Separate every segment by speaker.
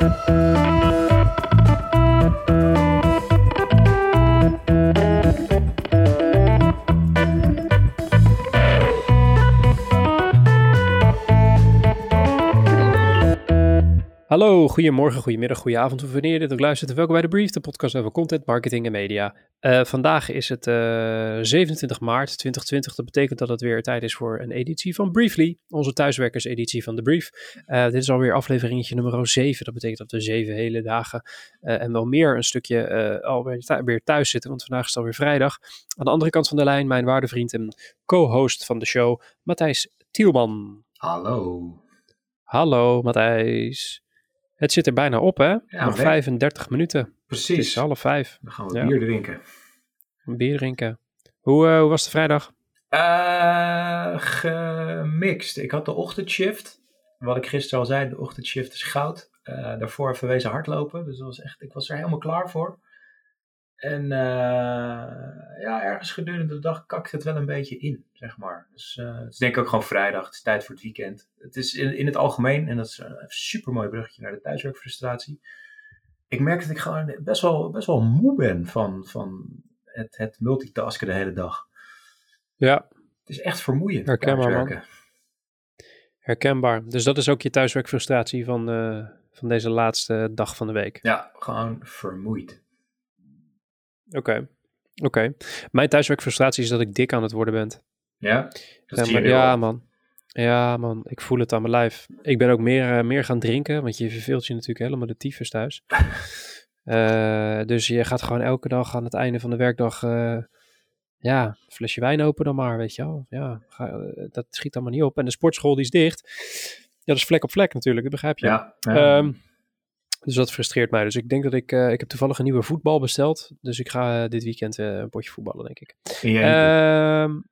Speaker 1: Thank you. Hallo, goedemorgen, goedemiddag, goedenavond, of wanneer je dit ook luistert. Welkom bij de Brief, de podcast over content, marketing en media. Uh, vandaag is het uh, 27 maart 2020. Dat betekent dat het weer tijd is voor een editie van Briefly, onze thuiswerkers-editie van de Brief. Uh, dit is alweer afleveringetje nummer 7. Dat betekent dat we zeven hele dagen en wel meer een stukje alweer weer thuis zitten, want vandaag is het alweer vrijdag. Aan de andere kant van de lijn, mijn waarde vriend en co-host van de show, Matthijs Tielman.
Speaker 2: Hallo.
Speaker 1: Hallo Matthijs. Het zit er bijna op, hè? Nog 35 minuten.
Speaker 2: Precies.
Speaker 1: Het is half vijf.
Speaker 2: Dan gaan we bier drinken.
Speaker 1: Een bier drinken. Hoe, uh, hoe was de vrijdag?
Speaker 2: Uh, gemixt. Ik had de ochtendshift. Wat ik gisteren al zei, de ochtendshift is goud. Uh, daarvoor verwezen hardlopen. Dus dat was echt, ik was er helemaal klaar voor. En uh, ja, ergens gedurende de dag kakt het wel een beetje in, zeg maar. Dus uh, het is denk ik ook gewoon vrijdag, het is tijd voor het weekend. Het is in, in het algemeen, en dat is een super mooi bruggetje naar de thuiswerkfrustratie. Ik merk dat ik gewoon best wel, best wel moe ben van, van het, het multitasken de hele dag.
Speaker 1: Ja.
Speaker 2: Het is echt vermoeiend.
Speaker 1: Herkenbaar, man. Herkenbaar. Dus dat is ook je thuiswerkfrustratie van, uh, van deze laatste dag van de week.
Speaker 2: Ja, gewoon vermoeid.
Speaker 1: Oké. Oké. Mijn thuiswerkfrustratie is dat ik dik aan het worden ben.
Speaker 2: Ja?
Speaker 1: Dat ja, maar, ja man. Ja, man. Ik voel het aan mijn lijf. Ik ben ook meer, uh, meer gaan drinken, want je verveelt je natuurlijk helemaal de tyfus thuis. uh, dus je gaat gewoon elke dag aan het einde van de werkdag... Uh, ja, een flesje wijn open dan maar, weet je wel. Ja, ga, dat schiet allemaal niet op. En de sportschool die is dicht. Ja, dat is vlek op vlek natuurlijk, dat begrijp je.
Speaker 2: Ja, ja.
Speaker 1: Um, dus dat frustreert mij. Dus ik denk dat ik, uh, ik heb toevallig een nieuwe voetbal besteld. Dus ik ga uh, dit weekend uh, een potje voetballen, denk ik.
Speaker 2: In,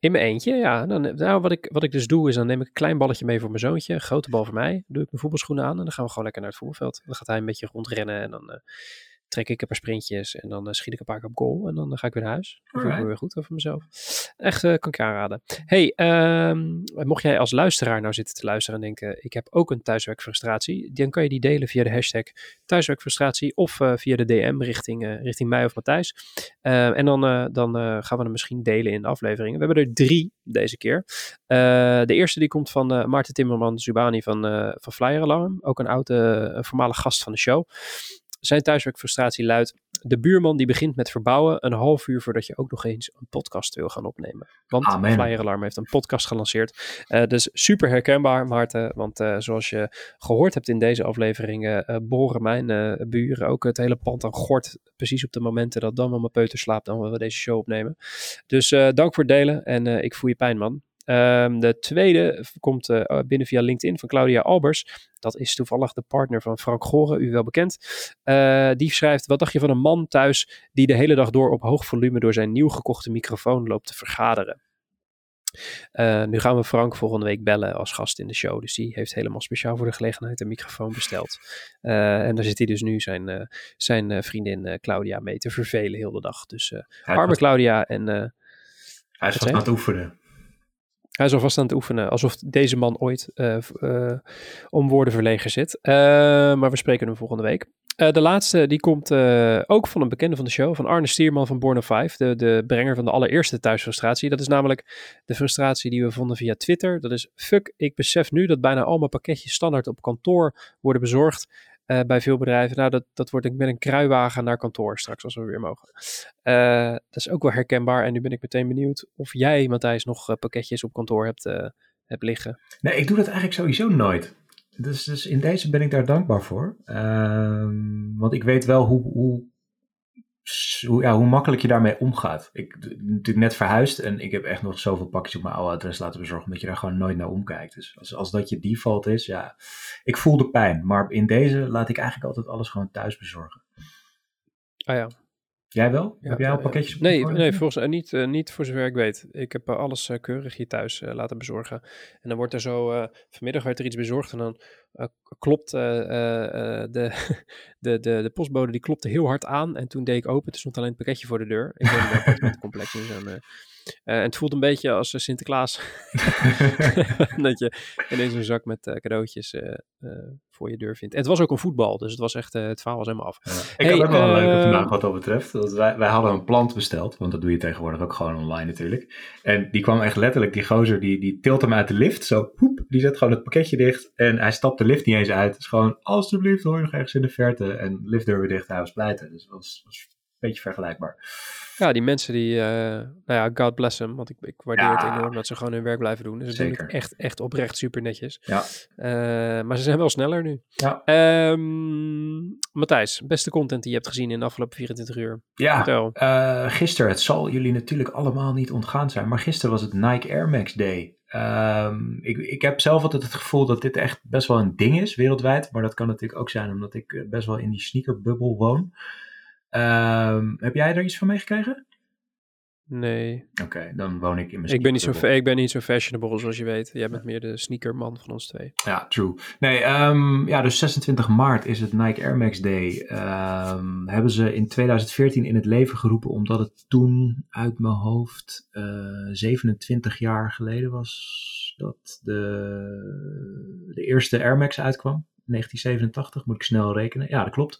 Speaker 1: in mijn eentje, ja. Dan, nou, wat ik, wat ik dus doe, is dan neem ik een klein balletje mee voor mijn zoontje. Een grote bal voor mij. Doe ik mijn voetbalschoenen aan en dan gaan we gewoon lekker naar het voetbalveld. Dan gaat hij een beetje rondrennen en dan trek ik een paar sprintjes en dan uh, schiet ik een paar keer op goal en dan uh, ga ik weer naar huis. Voel ik me weer goed over mezelf. Echt, uh, kan ik je aanraden. Hey, um, mocht jij als luisteraar nou zitten te luisteren en denken, ik heb ook een thuiswerkfrustratie, dan kan je die delen via de hashtag thuiswerkfrustratie of via de DM richting, richting mij of Matthijs. en dan, dan gaan we hem misschien delen in de afleveringen. We hebben er drie deze keer. de eerste die komt van Maarten Timmerman Zubani van, van Flyer Alarm, ook een oude, een voormalige gast van de show. Zijn thuiswerkfrustratie luidt: de buurman die begint met verbouwen een half uur voordat je ook nog eens een podcast wil gaan opnemen. Want
Speaker 2: Amen.
Speaker 1: Flyer Alarm heeft een podcast gelanceerd. Uh, dus super herkenbaar, Maarten. Want uh, zoals je gehoord hebt in deze afleveringen, uh, boren mijn buren ook het hele pand aan gort. Precies op de momenten dat dan wel mijn peuter slaapt, dan we deze show opnemen. Dus dank voor het delen en ik voel je pijn, man. Um, de tweede komt uh, binnen via LinkedIn van Claudia Albers. Dat is toevallig de partner van Frank Goren, u wel bekend. Uh, die schrijft: Wat dacht je van een man thuis die de hele dag door op hoog volume door zijn nieuw gekochte microfoon loopt te vergaderen? Uh, nu gaan we Frank volgende week bellen als gast in de show. Dus die heeft helemaal speciaal voor de gelegenheid een microfoon besteld. Uh, en daar zit hij dus nu zijn, uh, zijn vriendin Claudia mee te vervelen heel de dag. Dus arme Claudia en...
Speaker 2: hij is vast aan het oefenen.
Speaker 1: Hij is alvast aan het oefenen, alsof deze man ooit uh, uh, om woorden verlegen zit. Uh, maar we spreken hem volgende week. de laatste, die komt ook van een bekende van de show, van Arne Stierman van Born of Five, de, de brenger van de allereerste thuisfrustratie. Dat is namelijk de frustratie die we vonden via Twitter. Dat is, fuck, ik besef nu dat bijna al mijn pakketjes standaard op kantoor worden bezorgd. Uh, bij veel bedrijven. Nou, dat, dat wordt met een kruiwagen naar kantoor straks, als we weer mogen. Uh, dat is ook wel herkenbaar. En nu ben ik meteen benieuwd of jij, Matthijs, nog uh, pakketjes op kantoor hebt, hebt liggen.
Speaker 2: Nee, ik doe dat eigenlijk sowieso nooit. Dus, dus in deze ben ik daar dankbaar voor. Ehm, want ik weet wel hoe, hoe hoe, ja, hoe makkelijk je daarmee omgaat. Ik natuurlijk net verhuisd en ik heb echt nog zoveel pakjes op mijn oude adres laten bezorgen, omdat je daar gewoon nooit naar omkijkt. Dus als, als dat je default is, ja, ik voel de pijn. Maar in deze laat ik eigenlijk altijd alles gewoon thuis bezorgen.
Speaker 1: Ah ja.
Speaker 2: Jij wel?
Speaker 1: Ja,
Speaker 2: heb jij al pakketjes op
Speaker 1: Nee, nee volgens, uh, niet, uh, niet voor zover ik weet. Ik heb uh, alles keurig hier thuis laten bezorgen. En dan wordt er zo, vanmiddag werd er iets bezorgd en dan klopt de, de, de, de postbode die klopte heel hard aan. En toen deed ik open, er stond alleen het pakketje voor de deur. Ik woon in een appartementencomplex. Dus een, uh, en het voelt een beetje als Sinterklaas. dat je ineens een zak met uh, cadeautjes voor je deur vindt. En het was ook een voetbal, dus het was echt, het verhaal was helemaal af. Ja.
Speaker 2: Ik hey, heb ook wel een leuke vandaag wat dat betreft. Dat wij, wij hadden een plant besteld, want dat doe je tegenwoordig ook gewoon online natuurlijk. En die kwam echt letterlijk, die gozer, die, die tilt hem uit de lift. Zo, poep, die zet gewoon het pakketje dicht. En hij stapt de lift niet eens uit. Het is gewoon, alsjeblieft, hoor je nog ergens in de verte. En liftdeur weer dicht, hij was pleiten. Dus dat was, was een beetje vergelijkbaar.
Speaker 1: Ja, die mensen die, uh, nou ja, God bless them, want ik, ik waardeer het enorm dat ze gewoon hun werk blijven doen. Dus ze doen het echt, echt oprecht super netjes.
Speaker 2: Ja.
Speaker 1: Uh, maar ze zijn wel sneller nu.
Speaker 2: Ja.
Speaker 1: Um, Matthijs, beste content die je hebt gezien in de afgelopen 24 uur.
Speaker 2: Ja, uh, gisteren, het zal jullie natuurlijk allemaal niet ontgaan zijn, maar gisteren was het Nike Air Max Day. Um, ik, ik heb zelf altijd het gevoel dat dit echt best wel een ding is wereldwijd, maar dat kan natuurlijk ook zijn omdat ik best wel in die sneakerbubbel woon. Um, heb jij er iets van meegekregen?
Speaker 1: Nee.
Speaker 2: Oké, dan woon ik in mijn
Speaker 1: ik ben, niet zo, ik ben niet zo fashionable zoals je weet. Jij bent meer de sneakerman van ons twee.
Speaker 2: Ja, true. Nee, um, ja, dus 26 maart is het Nike Air Max Day. Um, hebben ze in 2014 in het leven geroepen omdat het toen uit mijn hoofd uh, eh, 27 jaar geleden was dat de, de eerste Air Max uitkwam. 1987, moet ik snel rekenen. Ja, dat klopt.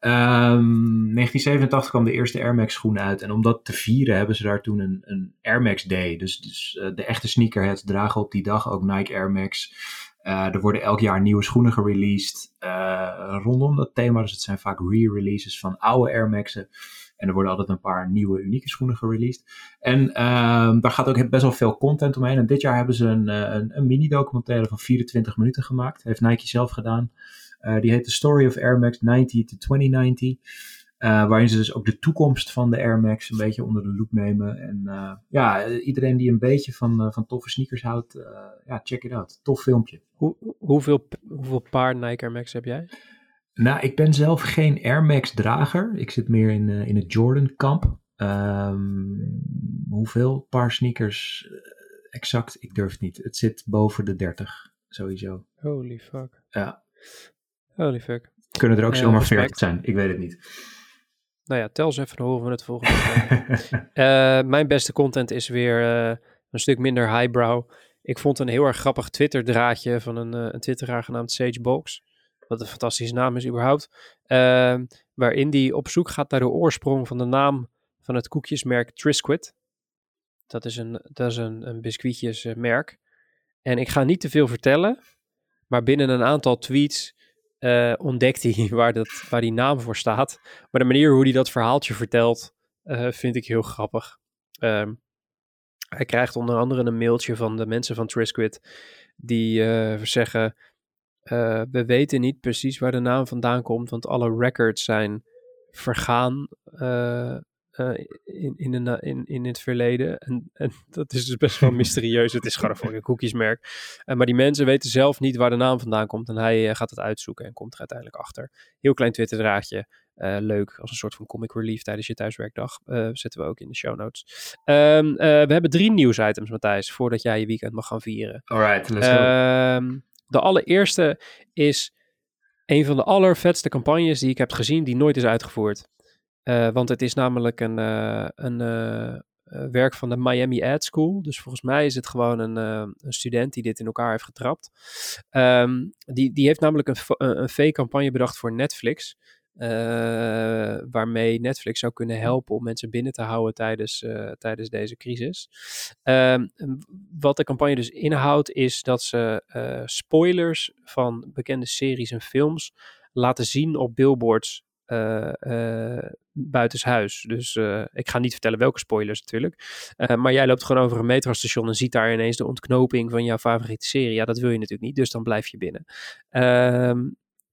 Speaker 2: Um, ehm, 1987 kwam de eerste Air Max schoen uit. En om dat te vieren hebben ze daar toen een, een Air Max Day. Dus, dus uh, de echte sneakerheads dragen op die dag ook Nike Air Max. Uh, er worden elk jaar nieuwe schoenen gereleased uh, rondom dat thema. Dus het zijn vaak re-releases van oude Air Max'en. En er worden altijd een paar nieuwe unieke schoenen gereleased. En um, daar gaat ook best wel veel content omheen. En dit jaar hebben ze een, eh, een, mini-documentaire van 24 minuten gemaakt. Heeft Nike zelf gedaan. Uh, die heet The Story of Air Max 90 to 2090. Uh, waarin ze dus ook de toekomst van de Air Max een beetje onder de loep nemen. En ja, iedereen die een beetje van, van toffe sneakers houdt, ja, check it out. Tof filmpje.
Speaker 1: Hoe, hoeveel, hoeveel paar Nike Air Max heb jij?
Speaker 2: Nou, ik ben zelf geen Air Max drager. Ik zit meer in, uh, in het Jordan kamp. Um, hoeveel paar sneakers uh, exact? Ik durf het niet. Het zit boven de 30, sowieso.
Speaker 1: Holy fuck.
Speaker 2: Ja.
Speaker 1: Holy fuck.
Speaker 2: Kunnen er ook uh, zomaar 40 zijn? Ik weet het niet.
Speaker 1: Nou ja, tel ze even, dan horen we het volgende. uh, mijn beste content is weer een stuk minder highbrow. Ik vond een heel erg grappig Twitter draadje van een, een twitteraar genaamd Sagebox wat een fantastische naam is überhaupt, uh, waarin die op zoek gaat naar de oorsprong van de naam van het koekjesmerk Triscuit. Dat is een, dat is een, een biscuitjesmerk. En ik ga niet te veel vertellen, maar binnen een aantal tweets uh, ontdekt hij waar, dat, waar die naam voor staat. Maar de manier hoe hij dat verhaaltje vertelt, uh, vind ik heel grappig. Uh, hij krijgt onder andere een mailtje van de mensen van Trisquid die uh, zeggen uh, we weten niet precies waar de naam vandaan komt, want alle records zijn vergaan uh, uh, in, in, de, in, in het verleden. En, en dat is dus best wel mysterieus. Het is gewoon een fucking koekjesmerk. maar die mensen weten zelf niet waar de naam vandaan komt. En hij gaat het uitzoeken en komt er uiteindelijk achter. Heel klein Twitter-draadje. leuk, als een soort van comic relief tijdens je thuiswerkdag. zetten we ook in de show notes. Um, we hebben drie nieuwsitems, Matthijs, voordat jij je weekend mag gaan vieren.
Speaker 2: Alright, let's go.
Speaker 1: Ehm, de allereerste is een van de allervetste campagnes die ik heb gezien die nooit is uitgevoerd. Uh, want het is namelijk een, uh, een uh, werk van de Miami Ad School. Dus volgens mij is het gewoon een, een student die dit in elkaar heeft getrapt. Um, die, die heeft namelijk een, een, een V-campagne bedacht voor Netflix. Uh, waarmee Netflix zou kunnen helpen om mensen binnen te houden tijdens, uh, tijdens deze crisis. Uh, wat de campagne dus inhoudt, is dat ze uh, spoilers van bekende series en films laten zien op billboards buitenshuis. Dus ik ga niet vertellen welke spoilers natuurlijk. maar jij loopt gewoon over een metrostation en ziet daar ineens de ontknoping van jouw favoriete serie. Ja, dat wil je natuurlijk niet, dus dan blijf je binnen.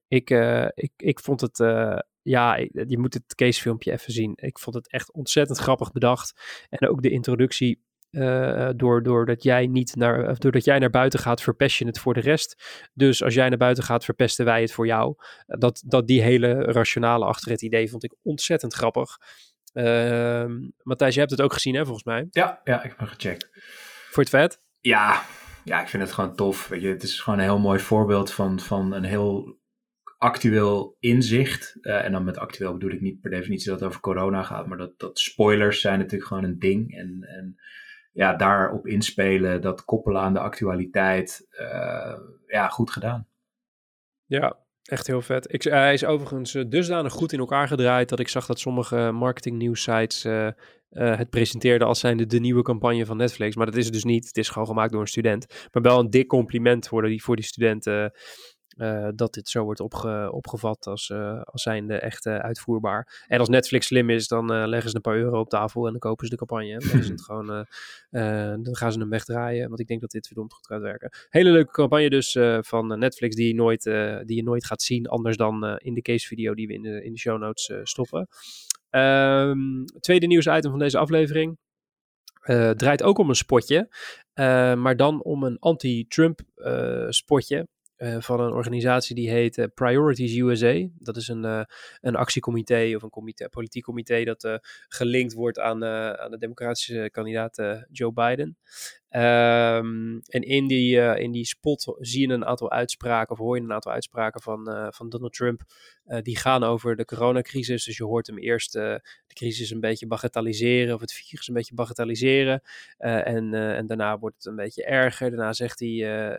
Speaker 1: Ehm, ik, uh, ik, ik vond het, uh, ja, je moet het casefilmpje even zien. Ik vond het echt ontzettend grappig bedacht. En ook de introductie, uh, door, doordat, jij niet naar, doordat jij naar buiten gaat, verpest je het voor de rest. Dus als jij naar buiten gaat, verpesten wij het voor jou. dat, dat die hele rationale achter het idee vond ik ontzettend grappig. Matthijs, je hebt het ook gezien hè, volgens mij?
Speaker 2: Ja, ja ik heb hem gecheckt.
Speaker 1: Voor het vet?
Speaker 2: Ja, Ja, ik vind het gewoon tof. Weet je, het is gewoon een heel mooi voorbeeld van, van een heel actueel inzicht. Uh, en dan met actueel bedoel ik niet per definitie dat het over corona gaat, maar dat, dat spoilers zijn natuurlijk gewoon een ding. En, en ja, daarop inspelen, dat koppelen aan de actualiteit, uh, ja, goed gedaan.
Speaker 1: Ja, echt heel vet. Ik, hij is overigens dusdanig goed in elkaar gedraaid dat ik zag dat sommige marketing sites het presenteerden als zijnde de nieuwe campagne van Netflix. Maar dat is het dus niet. Het is gewoon gemaakt door een student. Maar wel een dik compliment voor die, voor die studenten uh, dat dit zo wordt opge opgevat als, uh, als zijnde echt uh, uitvoerbaar. En als Netflix slim is, dan leggen ze een paar euro op tafel en dan kopen ze de campagne. Dan, is het gewoon, dan gaan ze hem wegdraaien, want ik denk dat dit verdomd goed gaat werken. Hele leuke campagne dus van Netflix die je, nooit, die je nooit gaat zien, anders dan in de case video die we in de, in de show notes stoppen. Um, tweede nieuwsitem van deze aflevering. draait ook om een spotje, maar dan om een anti-Trump spotje. Uh, van een organisatie die heet uh, Priorities USA. Dat is een, uh, een actiecomité of een comité, politiek comité dat gelinkt wordt aan, aan de democratische kandidaat Joe Biden. Um, en in die, in die spot zie je een aantal uitspraken, of hoor je een aantal uitspraken van, van Donald Trump, die gaan over de coronacrisis. Dus je hoort hem eerst de crisis een beetje bagatelliseren, of het virus een beetje bagatelliseren. en, en daarna wordt het een beetje erger. Daarna zegt hij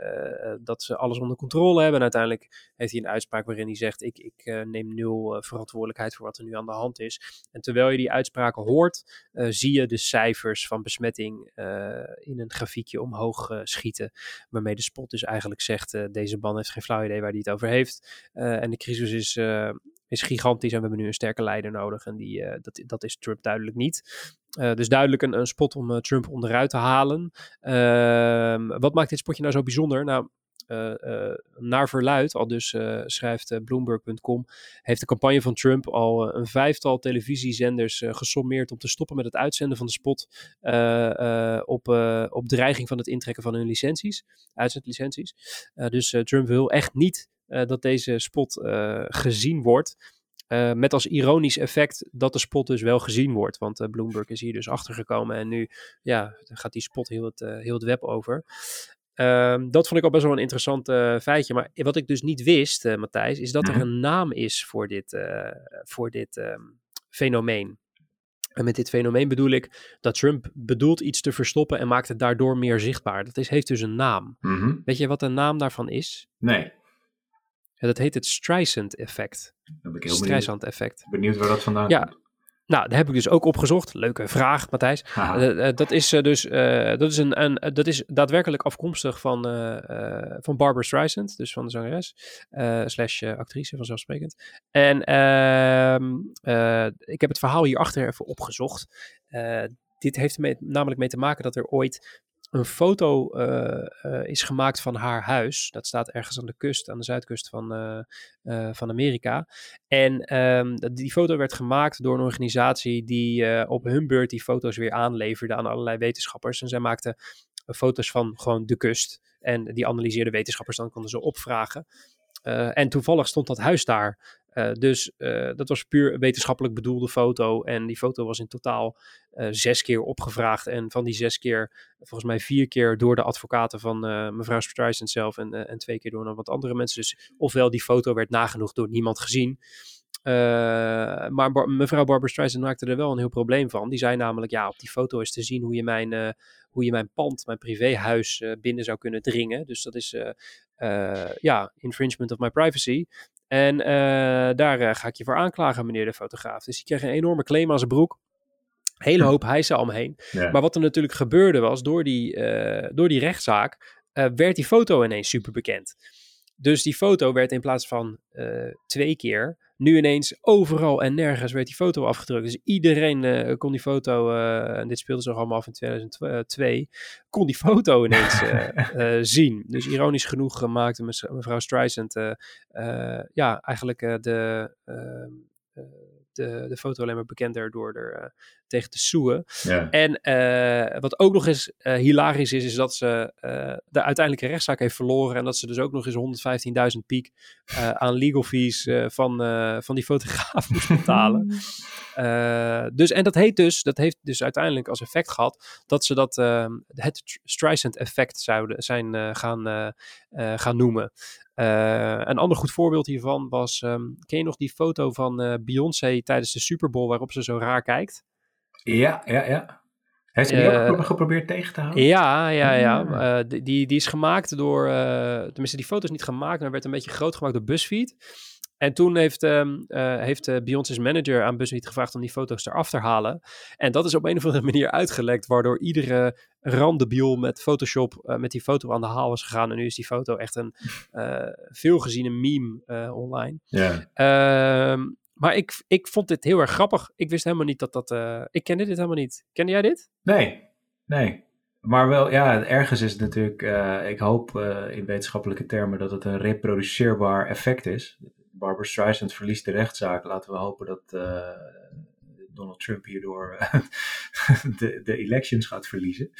Speaker 1: dat ze alles onder controle hebben. En uiteindelijk heeft hij een uitspraak waarin hij zegt: Ik, ik neem nul verantwoordelijkheid voor wat er nu aan de hand is. En terwijl je die uitspraken hoort, zie je de cijfers van besmetting in een grafiekje omhoog uh, schieten. Waarmee de spot dus eigenlijk zegt: uh, deze man heeft geen flauw idee waar hij het over heeft. Uh, en de crisis is, is gigantisch en we hebben nu een sterke leider nodig. En die, dat, dat is Trump duidelijk niet. dus duidelijk een, een spot om Trump onderuit te halen. Ehm, wat maakt dit spotje nou zo bijzonder? Nou, naar verluid, al dus uh, schrijft Bloomberg.com, heeft de campagne van Trump al een vijftal televisiezenders gesommeerd om te stoppen met het uitzenden van de spot op, op dreiging van het intrekken van hun licenties, uitzendlicenties. dus Trump wil echt niet dat deze spot gezien wordt. Met als ironisch effect dat de spot dus wel gezien wordt. Want Bloomberg is hier dus achtergekomen en nu ja, gaat die spot heel het, heel het web over. Um, dat vond ik al best wel een interessant uh, feitje. Maar wat ik dus niet wist, uh, Matthijs, is dat er mhm. een naam is voor dit, uh, voor dit um, fenomeen. En met dit fenomeen bedoel ik dat Trump bedoelt iets te verstoppen en maakt het daardoor meer zichtbaar. Dat is, heeft dus een naam. Mm -hmm. Weet je wat de naam daarvan is?
Speaker 2: Nee.
Speaker 1: Ja, dat heet het Streisand-effect.
Speaker 2: Streisand-effect. Benieuwd waar dat vandaan
Speaker 1: ja,
Speaker 2: komt.
Speaker 1: Nou, daar heb ik dus ook opgezocht. Leuke vraag, Matthijs. Uh, dat is uh, dus dat is een, een, dat is daadwerkelijk afkomstig van, van Barbara Streisand, dus van de zangeres, slash actrice vanzelfsprekend. En ehm, ik heb het verhaal hierachter even opgezocht. dit heeft namelijk mee te maken dat er ooit een foto uh, uh, is gemaakt van haar huis. Dat staat ergens aan de kust, aan de zuidkust van, uh, van Amerika. En um, die foto werd gemaakt door een organisatie die op hun beurt die foto's weer aanleverde aan allerlei wetenschappers. En zij maakten foto's van gewoon de kust. En die analyseerden wetenschappers, dan konden ze opvragen. en toevallig stond dat huis daar. Uh, dus uh, dat was puur wetenschappelijk bedoelde foto. En die foto was in totaal uh, zes keer opgevraagd. En van die zes keer, volgens mij vier keer door de advocaten van mevrouw Streisand zelf. En, en twee keer door nog wat andere mensen. Dus ofwel die foto werd nagenoeg door niemand gezien. maar mevrouw Barbara Streisand maakte er wel een heel probleem van. Die zei namelijk, ja, op die foto is te zien hoe je mijn, hoe je mijn pand, mijn privéhuis binnen zou kunnen dringen. Dus dat is, ja, infringement of my privacy. En uh, daar uh, ga ik je voor aanklagen, meneer de fotograaf. Dus die kreeg een enorme claim aan zijn broek. Hele hoop hijsen om heen. Ja. Maar wat er natuurlijk gebeurde was, door die, uh, door die rechtszaak werd die foto ineens super bekend. Dus die foto werd in plaats van twee keer nu ineens overal en nergens werd die foto afgedrukt. Dus iedereen uh, kon die foto, uh, en dit speelde zich allemaal af in 2002, kon die foto ineens zien. Dus ironisch genoeg maakte mevrouw Streisand ja, eigenlijk de, de, de foto alleen maar bekender door er uh, tegen te soeën.
Speaker 2: Ja.
Speaker 1: En uh, wat ook nog eens uh, hilarisch is, is dat ze de uiteindelijke rechtszaak heeft verloren. En dat ze dus ook nog eens 115.000 piek aan legal fees van, van die fotograaf moest betalen. dus, en dat, heet dus, dat heeft dus uiteindelijk als effect gehad dat ze dat het Streisand effect zouden zijn gaan, gaan noemen. Uh, een ander goed voorbeeld hiervan was, um, ken je nog die foto van uh, Beyoncé tijdens de Super Bowl waarop ze zo raar kijkt?
Speaker 2: Ja, ja, ja. Heeft ze die ook geprobeerd tegen te houden?
Speaker 1: Ja, ja, ja. die, die is gemaakt door, tenminste die foto is niet gemaakt, maar werd een beetje groot gemaakt door BuzzFeed. En toen heeft, um, uh, heeft uh, Beyoncé's manager aan BuzzFeed gevraagd om die foto's eraf te halen. En dat is op een of andere manier uitgelekt, waardoor iedere randebiel met Photoshop uh, met die foto aan de haal was gegaan. En nu is die foto echt een veelgeziene meme online.
Speaker 2: Yeah.
Speaker 1: Um, maar ik, ik vond dit heel erg grappig. Ik wist helemaal niet dat dat... ik kende dit helemaal niet. Kende jij dit?
Speaker 2: Nee, nee. Maar wel, ja, ergens is het natuurlijk, ik hoop in wetenschappelijke termen dat het een reproduceerbaar effect is. Barbara Streisand verliest de rechtszaak. Laten we hopen dat uh, Donald Trump hierdoor de, de elections gaat verliezen.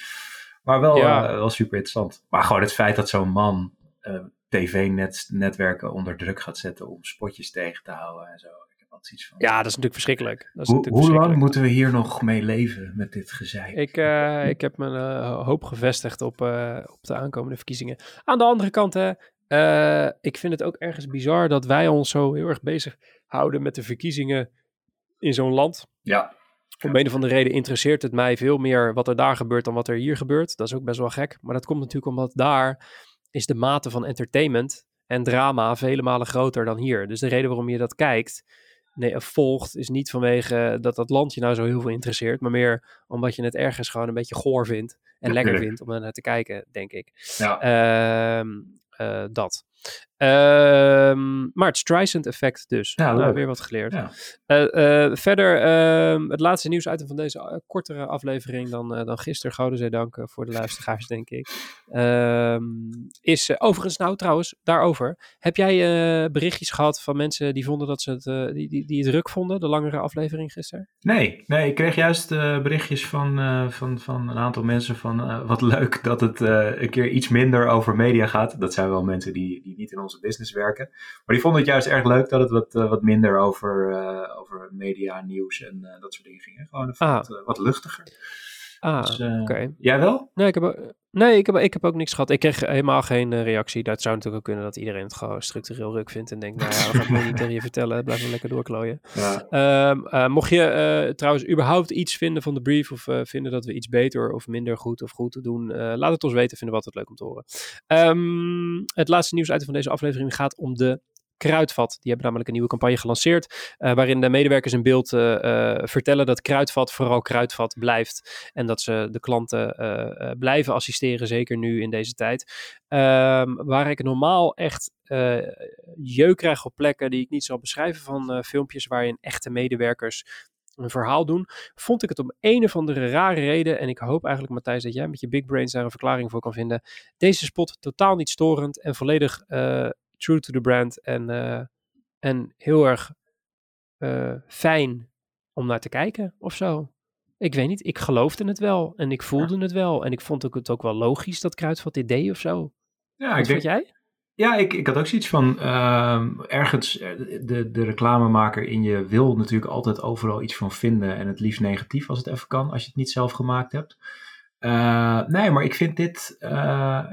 Speaker 2: Maar wel, ja. uh, wel super interessant. Maar gewoon het feit dat zo'n man uh, tv-netwerken onder druk gaat zetten om spotjes tegen te houden en zo. Ik heb altijd iets van.
Speaker 1: Ja, dat is natuurlijk verschrikkelijk. Dat is
Speaker 2: Hoe,
Speaker 1: natuurlijk
Speaker 2: hoe lang moeten we hier nog mee leven met dit gezeik?
Speaker 1: Ik, uh, ik heb mijn hoop gevestigd op, op de aankomende verkiezingen. Aan de andere kant, hè, uh, ik vind het ook ergens bizar dat wij ons zo heel erg bezig houden met de verkiezingen in zo'n land.
Speaker 2: Ja.
Speaker 1: Om een of andere reden interesseert het mij veel meer wat er daar gebeurt dan wat er hier gebeurt. Dat is ook best wel gek. Maar dat komt natuurlijk omdat daar is de mate van entertainment en drama vele malen groter dan hier. Dus de reden waarom je dat kijkt, nee, volgt, is niet vanwege dat dat land je nou zo heel veel interesseert. Maar meer omdat je het ergens gewoon een beetje goor vindt. En lekker vindt om er naar te kijken, denk ik.
Speaker 2: Ja.
Speaker 1: Uh, dat. Uh, maar het Streisand effect dus.
Speaker 2: Ja,
Speaker 1: nou, weer wat geleerd.
Speaker 2: Ja.
Speaker 1: Uh, verder, ehm, het laatste nieuwsitem van deze kortere aflevering dan, eh, dan gisteren. Gouden zij dank voor de luisteraars, denk ik. Ehm, is overigens, nou trouwens, daarover. Heb jij berichtjes gehad van mensen die vonden dat ze het, die, die, die het druk vonden, de langere aflevering gisteren?
Speaker 2: Nee, nee ik kreeg juist berichtjes van, van, van een aantal mensen van wat leuk dat het een keer iets minder over media gaat. Dat zijn wel mensen die, die niet in onze business werken. Maar die vonden het juist erg leuk dat het wat, uh, wat minder over, uh, over media, nieuws en uh, dat soort dingen ging. Gewoon even
Speaker 1: Ah.
Speaker 2: wat, wat luchtiger.
Speaker 1: Ah,
Speaker 2: Dus,
Speaker 1: oké.
Speaker 2: okay. Jij wel?
Speaker 1: Nee, ik heb, nee ik, heb, ik heb ook niks gehad. Ik kreeg helemaal geen uh, reactie. Dat zou natuurlijk ook kunnen dat iedereen het gewoon structureel ruk vindt. En denkt, nou ja, we gaan het niet tegen je vertellen. Blijf maar lekker doorklooien.
Speaker 2: Ja.
Speaker 1: Um, uh, mocht je trouwens überhaupt iets vinden van de brief. Of vinden dat we iets beter of minder goed of goed doen. laat het ons weten. Vinden we altijd leuk om te horen. Um, het laatste nieuws uit van deze aflevering gaat om de Kruidvat. Die hebben namelijk een nieuwe campagne gelanceerd. Uh, waarin de medewerkers in beeld uh, uh, vertellen dat Kruidvat vooral Kruidvat blijft. En dat ze de klanten blijven assisteren, zeker nu in deze tijd. Um, waar ik normaal echt jeuk krijg op plekken die ik niet zal beschrijven. Van filmpjes waarin echte medewerkers een verhaal doen, vond ik het om een of andere rare reden, en ik hoop eigenlijk Matthijs dat jij met je big brains daar een verklaring voor kan vinden, deze spot totaal niet storend en volledig true to the brand en, uh, en heel erg uh, fijn om naar te kijken of zo. Ik weet niet, ik geloofde het wel en ik voelde ja. het wel en ik vond ook het ook wel logisch dat Kruidvat dit deed of zo.
Speaker 2: Ja,
Speaker 1: Wat
Speaker 2: ik denk,
Speaker 1: jij?
Speaker 2: Ja, ik, ik had ook zoiets van, uh, ergens, de, de reclamemaker in je wil natuurlijk altijd overal iets van vinden en het liefst negatief als het even kan, als je het niet zelf gemaakt hebt. Uh, nee, maar ik vind dit, uh,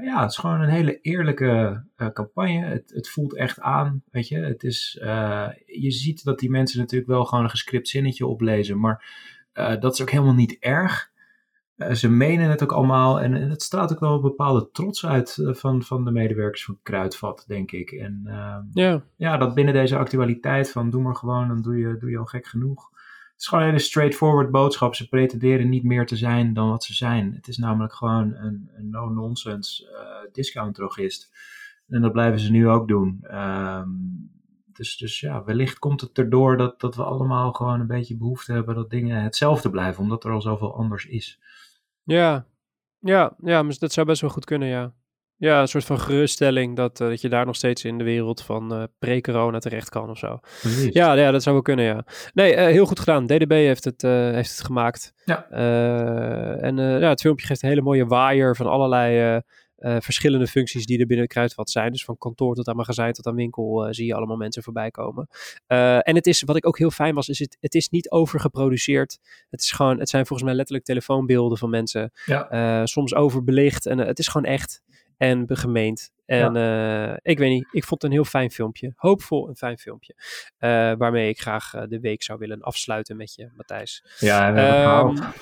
Speaker 2: ja, het is gewoon een hele eerlijke uh, campagne. Het, het voelt echt aan, weet je. Het is, je ziet dat die mensen natuurlijk wel gewoon een gescript zinnetje oplezen, maar dat is ook helemaal niet erg. Ze menen het ook allemaal en, en, het straalt ook wel een bepaalde trots uit van, van de medewerkers van Kruidvat, denk ik. En
Speaker 1: ja.
Speaker 2: ja, dat binnen deze actualiteit van doe maar gewoon, dan doe je, doe je al gek genoeg. Het is gewoon een hele straightforward boodschap. Ze pretenderen niet meer te zijn dan wat ze zijn. Het is namelijk gewoon een, een no-nonsense uh, discount-drogist. En dat blijven ze nu ook doen. Um, dus, dus ja, wellicht komt het erdoor dat, dat we allemaal gewoon een beetje behoefte hebben dat dingen hetzelfde blijven, omdat er al zoveel anders is.
Speaker 1: Ja, ja, ja, dat zou best wel goed kunnen, ja. Ja, een soort van geruststelling dat, dat je daar nog steeds in de wereld van pre-corona terecht kan of zo. Ja, ja, dat zou wel kunnen, ja. Nee, heel goed gedaan. DDB heeft het, heeft het gemaakt.
Speaker 2: Ja.
Speaker 1: en ja, het filmpje geeft een hele mooie waaier van allerlei uh, verschillende functies die er binnen Kruidvat zijn. Dus van kantoor tot aan magazijn tot aan winkel uh, zie je allemaal mensen voorbij komen. Uh, en het is, wat ik ook heel fijn was, is het, het is niet overgeproduceerd. Het, is gewoon, het zijn volgens mij letterlijk telefoonbeelden van mensen.
Speaker 2: Ja.
Speaker 1: soms overbelicht. En het is gewoon echt en gemeend. En ja. ik weet niet, ik vond het een heel fijn filmpje. Hoopvol een fijn filmpje. waarmee ik graag de week zou willen afsluiten met je, Matthijs.
Speaker 2: Ja, we hebben
Speaker 1: um,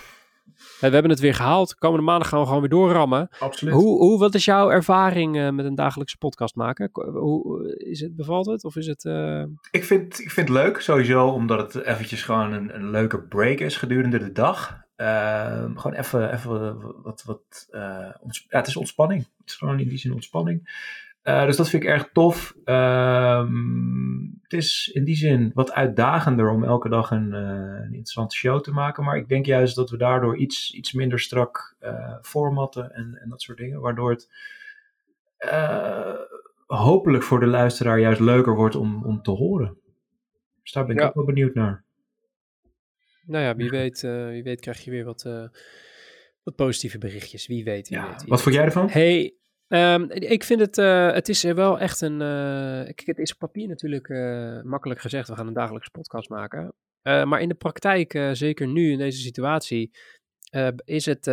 Speaker 1: we hebben het weer gehaald. Komende maandag gaan we gewoon weer doorrammen.
Speaker 2: Absoluut.
Speaker 1: Hoe, hoe, wat is jouw ervaring uh, met een dagelijkse podcast maken? Hoe, is het, bevalt het? Of is het, uh...
Speaker 2: ik, vind, ik vind het leuk sowieso, omdat het eventjes gewoon een, een leuke break is gedurende de dag. Uh, gewoon even, even wat, wat uh, ja, het is ontspanning. Het is gewoon in die zin ontspanning. Uh, dus dat vind ik erg tof. Ehm, het is in die zin wat uitdagender om elke dag een, uh, een, interessante show te maken. Maar ik denk juist dat we daardoor iets, iets minder strak formatten en, en dat soort dingen. Waardoor het hopelijk voor de luisteraar juist leuker wordt om, om te horen. Dus daar ben ik
Speaker 1: ja.
Speaker 2: ook wel benieuwd naar.
Speaker 1: Nou ja, wie weet, wie weet krijg je weer wat, wat positieve berichtjes. Wie weet. Wie
Speaker 2: ja.
Speaker 1: weet wie
Speaker 2: wat vond jij ervan?
Speaker 1: Hey, Um, ik vind het, uh, het is wel echt een, kijk, het is op papier natuurlijk makkelijk gezegd, we gaan een dagelijkse podcast maken. maar in de praktijk, zeker nu in deze situatie, is het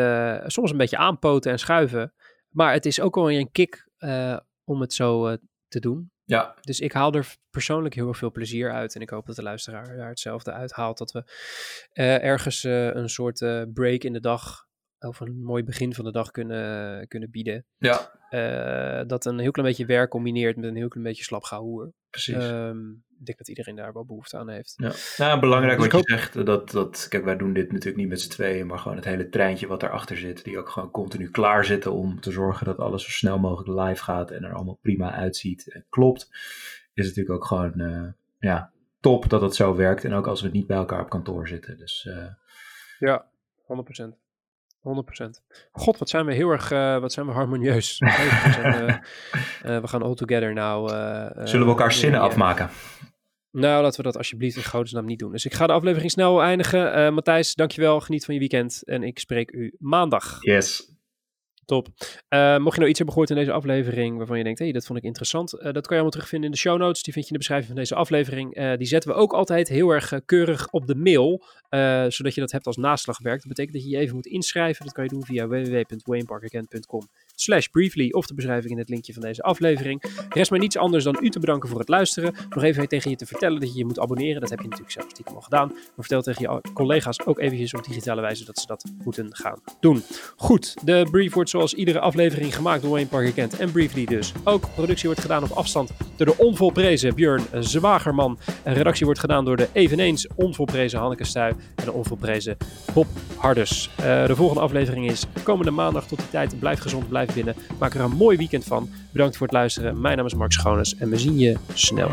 Speaker 1: soms een beetje aanpoten en schuiven. Maar het is ook wel een kick om het zo te doen.
Speaker 2: Ja.
Speaker 1: Dus ik haal er persoonlijk heel veel plezier uit. En ik hoop dat de luisteraar daar hetzelfde uithaalt. Dat we ergens een soort break in de dag of een mooi begin van de dag kunnen, kunnen bieden.
Speaker 2: Ja.
Speaker 1: Uh, dat een heel klein beetje werk combineert met een heel klein beetje slapgehoer.
Speaker 2: Precies.
Speaker 1: Um, ik denk dat iedereen daar wel behoefte aan heeft.
Speaker 2: Ja, nou, belangrijk dus wat je zegt, dat, dat, kijk, wij doen dit natuurlijk niet met z'n tweeën, maar gewoon het hele treintje wat erachter zit, die ook gewoon continu klaar zitten om te zorgen dat alles zo snel mogelijk live gaat en er allemaal prima uitziet en klopt, is natuurlijk ook gewoon, uh, ja, top dat het zo werkt en ook als we niet bij elkaar op kantoor zitten. Dus, uh,
Speaker 1: ja, 100%. 100%. God, wat zijn we heel erg, uh, wat zijn we harmonieus. we, zijn, uh, uh, we gaan all together nou.
Speaker 2: Zullen we elkaar zinnen afmaken?
Speaker 1: Nou, laten we dat alsjeblieft in godesnaam niet doen. Dus ik ga de aflevering snel eindigen. Matthijs, dankjewel. Geniet van je weekend. En ik spreek u maandag.
Speaker 2: Yes.
Speaker 1: Top. Uh, mocht je nou iets hebben gehoord in deze aflevering waarvan je denkt, hé, hey, dat vond ik interessant, uh, dat kan je allemaal terugvinden in de show notes. Die vind je in de beschrijving van deze aflevering. Uh, die zetten we ook altijd heel erg keurig op de mail, zodat je dat hebt als naslagwerk. Dat betekent dat je je even moet inschrijven. Dat kan je doen via www.wayneparkerkent.com slash briefly of de beschrijving in het linkje van deze aflevering. Rest mij niets anders dan u te bedanken voor het luisteren. Nog even tegen je te vertellen dat je je moet abonneren. Dat heb je natuurlijk zelf stiekem al gedaan. Maar vertel tegen je collega's ook eventjes op digitale wijze dat ze dat moeten gaan doen. Goed, de brief wordt zoals iedere aflevering gemaakt door Wayne Parker Kent en Briefly dus. Ook productie wordt gedaan op afstand door de onvolprezen Björn Zwagerman. En redactie wordt gedaan door de eveneens onvolprezen Hanneke Stuy en de onvolprezen Bob Hardus. Uh, de volgende aflevering is komende maandag tot die tijd. Blijf gezond, blijf binnen. Maak er een mooi weekend van. Bedankt voor het luisteren. Mijn naam is Mark Schoones en we zien je snel.